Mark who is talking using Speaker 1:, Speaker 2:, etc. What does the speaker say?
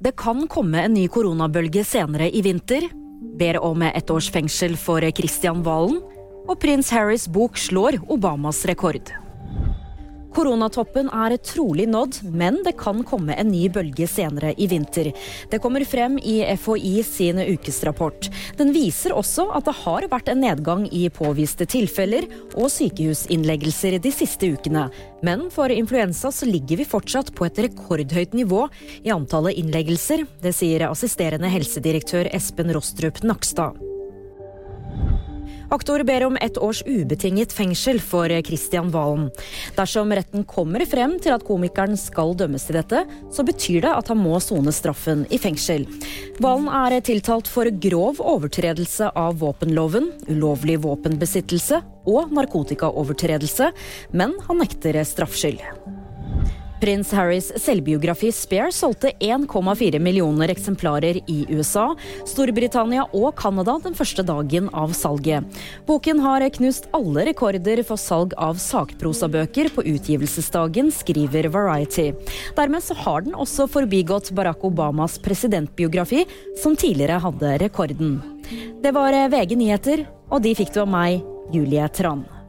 Speaker 1: Det kan komme en ny koronabølge senere i vinter. Ber om ett års fengsel for Christian Valen. Og prins Harrys bok slår Obamas rekord. Koronatoppen er trolig nådd, men det kan komme en ny bølge senere i vinter. Det kommer frem i FHI sin ukesrapport. Den viser også at det har vært en nedgang i påviste tilfeller og sykehusinnleggelser de siste ukene. Men for influensa så ligger vi fortsatt på et rekordhøyt nivå i antallet innleggelser. Det sier assisterende helsedirektør Espen Rostrup Nakstad. Aktor ber om ett års ubetinget fengsel for Christian Valen. Dersom retten kommer frem til at komikeren skal dømmes til dette, så betyr det at han må sone straffen i fengsel. Valen er tiltalt for grov overtredelse av våpenloven, ulovlig våpenbesittelse og narkotikaovertredelse, men han nekter straffskyld. Prins Harrys selvbiografi Spare solgte 1,4 millioner eksemplarer i USA, Storbritannia og Canada den første dagen av salget. Boken har knust alle rekorder for salg av sakprosabøker på utgivelsesdagen, skriver Variety. Dermed så har den også forbigått Barack Obamas presidentbiografi, som tidligere hadde rekorden. Det var VG nyheter, og de fikk du av meg, Julie Tran.